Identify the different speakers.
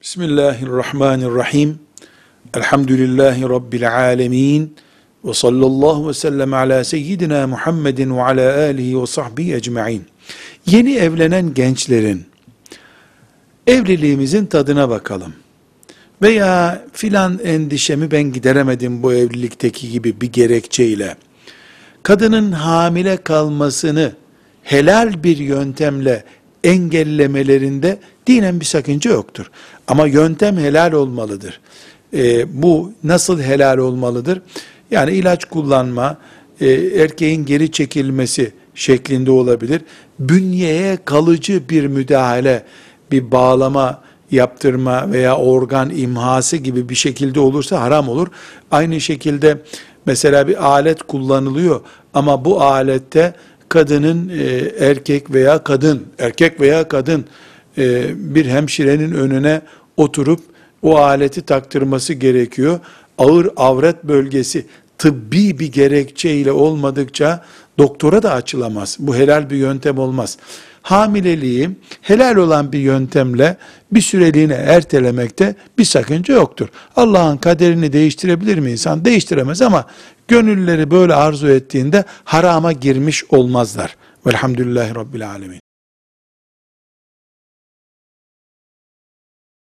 Speaker 1: Bismillahirrahmanirrahim. Elhamdülillahi Rabbil alemin. Ve sallallahu ve sellem ala seyyidina Muhammedin ve ala alihi ve sahbihi ecma'in. Yeni evlenen gençlerin evliliğimizin tadına bakalım. Veya filan endişemi ben gideremedim bu evlilikteki gibi bir gerekçeyle. Kadının hamile kalmasını helal bir yöntemle engellemelerinde dinen bir sakınca yoktur. Ama yöntem helal olmalıdır. E, bu nasıl helal olmalıdır? Yani ilaç kullanma, e, erkeğin geri çekilmesi şeklinde olabilir. Bünyeye kalıcı bir müdahale, bir bağlama yaptırma veya organ imhası gibi bir şekilde olursa haram olur. Aynı şekilde mesela bir alet kullanılıyor ama bu alette kadının e, erkek veya kadın, erkek veya kadın e, bir hemşirenin önüne oturup o aleti taktırması gerekiyor. Ağır avret bölgesi tıbbi bir gerekçeyle olmadıkça doktora da açılamaz. Bu helal bir yöntem olmaz. Hamileliği helal olan bir yöntemle bir süreliğine ertelemekte bir sakınca yoktur. Allah'ın kaderini değiştirebilir mi insan? Değiştiremez ama gönülleri böyle arzu ettiğinde harama girmiş olmazlar. Velhamdülillahi Rabbil Alemin.